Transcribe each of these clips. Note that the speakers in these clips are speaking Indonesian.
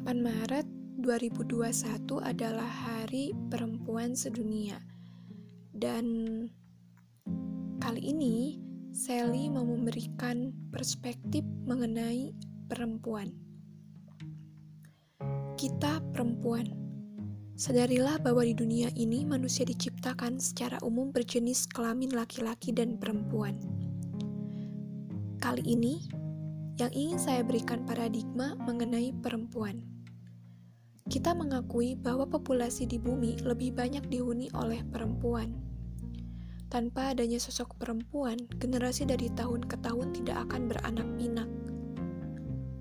8 Maret 2021 adalah Hari Perempuan Sedunia. Dan kali ini Sally mau memberikan perspektif mengenai perempuan. Kita perempuan. Sadarilah bahwa di dunia ini manusia diciptakan secara umum berjenis kelamin laki-laki dan perempuan. Kali ini yang ingin saya berikan paradigma mengenai perempuan. Kita mengakui bahwa populasi di bumi lebih banyak dihuni oleh perempuan. Tanpa adanya sosok perempuan, generasi dari tahun ke tahun tidak akan beranak pinak.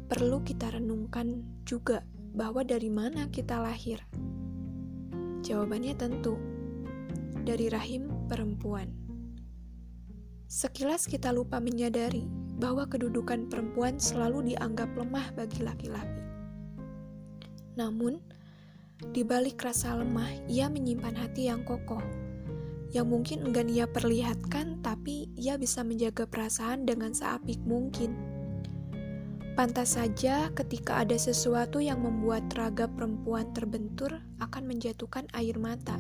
Perlu kita renungkan juga bahwa dari mana kita lahir. Jawabannya tentu dari rahim perempuan. Sekilas kita lupa menyadari bahwa kedudukan perempuan selalu dianggap lemah bagi laki-laki. Namun, di balik rasa lemah, ia menyimpan hati yang kokoh, yang mungkin enggan ia perlihatkan, tapi ia bisa menjaga perasaan dengan seapik mungkin. Pantas saja ketika ada sesuatu yang membuat raga perempuan terbentur akan menjatuhkan air mata.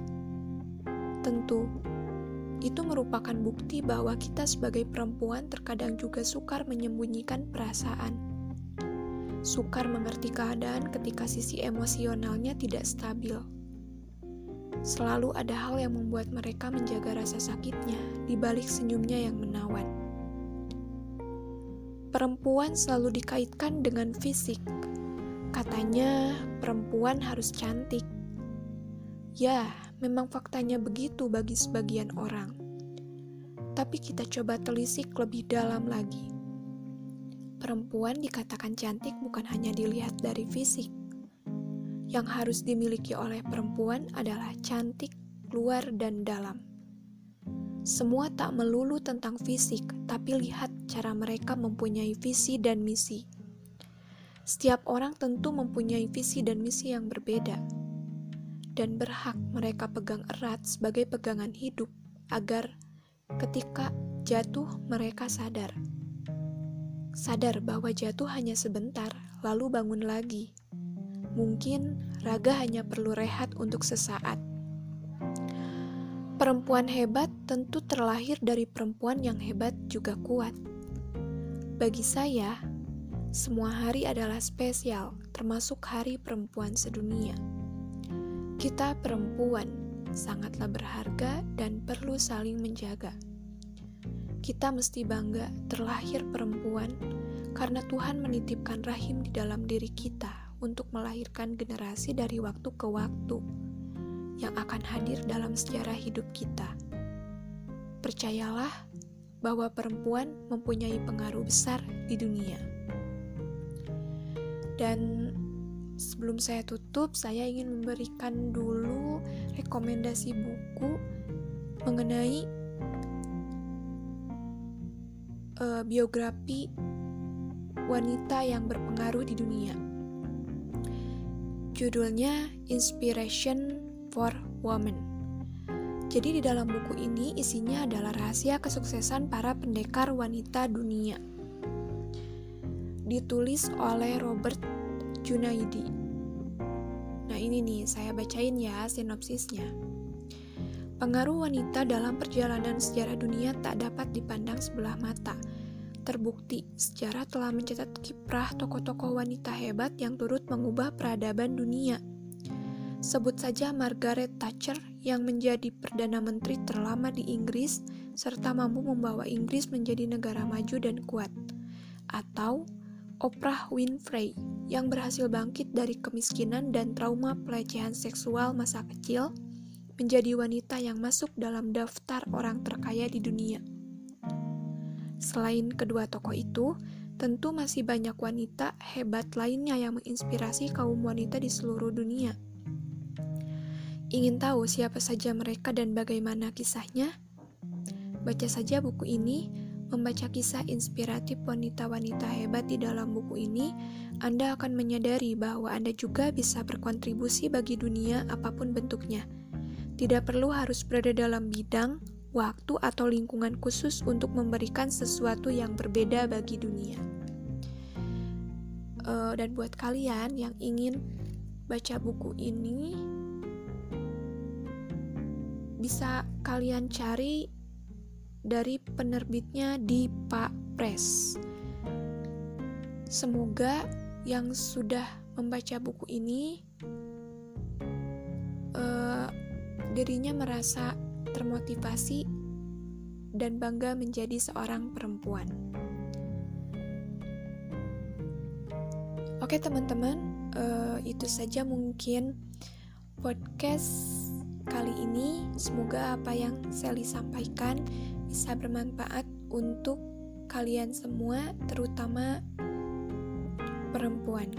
Tentu, itu merupakan bukti bahwa kita sebagai perempuan terkadang juga sukar menyembunyikan perasaan. Sukar mengerti keadaan ketika sisi emosionalnya tidak stabil. Selalu ada hal yang membuat mereka menjaga rasa sakitnya di balik senyumnya yang menawan. Perempuan selalu dikaitkan dengan fisik. Katanya, perempuan harus cantik. Ya, Memang faktanya begitu bagi sebagian orang. Tapi kita coba telisik lebih dalam lagi. Perempuan dikatakan cantik bukan hanya dilihat dari fisik. Yang harus dimiliki oleh perempuan adalah cantik luar dan dalam. Semua tak melulu tentang fisik, tapi lihat cara mereka mempunyai visi dan misi. Setiap orang tentu mempunyai visi dan misi yang berbeda dan berhak mereka pegang erat sebagai pegangan hidup agar ketika jatuh mereka sadar. Sadar bahwa jatuh hanya sebentar, lalu bangun lagi. Mungkin raga hanya perlu rehat untuk sesaat. Perempuan hebat tentu terlahir dari perempuan yang hebat juga kuat. Bagi saya, semua hari adalah spesial, termasuk Hari Perempuan Sedunia. Kita perempuan sangatlah berharga dan perlu saling menjaga. Kita mesti bangga terlahir perempuan karena Tuhan menitipkan rahim di dalam diri kita untuk melahirkan generasi dari waktu ke waktu yang akan hadir dalam sejarah hidup kita. Percayalah bahwa perempuan mempunyai pengaruh besar di dunia. Dan sebelum saya tutup, saya ingin memberikan dulu rekomendasi buku mengenai uh, biografi wanita yang berpengaruh di dunia. Judulnya Inspiration for Women. Jadi di dalam buku ini isinya adalah rahasia kesuksesan para pendekar wanita dunia. Ditulis oleh Robert Junaidi. Nah ini nih, saya bacain ya sinopsisnya. Pengaruh wanita dalam perjalanan sejarah dunia tak dapat dipandang sebelah mata. Terbukti, sejarah telah mencatat kiprah tokoh-tokoh wanita hebat yang turut mengubah peradaban dunia. Sebut saja Margaret Thatcher yang menjadi Perdana Menteri terlama di Inggris serta mampu membawa Inggris menjadi negara maju dan kuat. Atau Oprah Winfrey yang berhasil bangkit dari kemiskinan dan trauma pelecehan seksual masa kecil menjadi wanita yang masuk dalam daftar orang terkaya di dunia. Selain kedua tokoh itu, tentu masih banyak wanita hebat lainnya yang menginspirasi kaum wanita di seluruh dunia. Ingin tahu siapa saja mereka dan bagaimana kisahnya? Baca saja buku ini Membaca kisah inspiratif wanita-wanita hebat di dalam buku ini, Anda akan menyadari bahwa Anda juga bisa berkontribusi bagi dunia apa pun bentuknya. Tidak perlu harus berada dalam bidang, waktu, atau lingkungan khusus untuk memberikan sesuatu yang berbeda bagi dunia. uh, dan buat kalian yang ingin baca buku ini bisa kalian cari dari penerbitnya di Pak Press. Semoga yang sudah membaca buku ini uh, dirinya merasa termotivasi dan bangga menjadi seorang perempuan. Oke teman-teman, uh, itu saja mungkin podcast kali ini. Semoga apa yang Sally sampaikan bisa bermanfaat untuk kalian semua, terutama perempuan.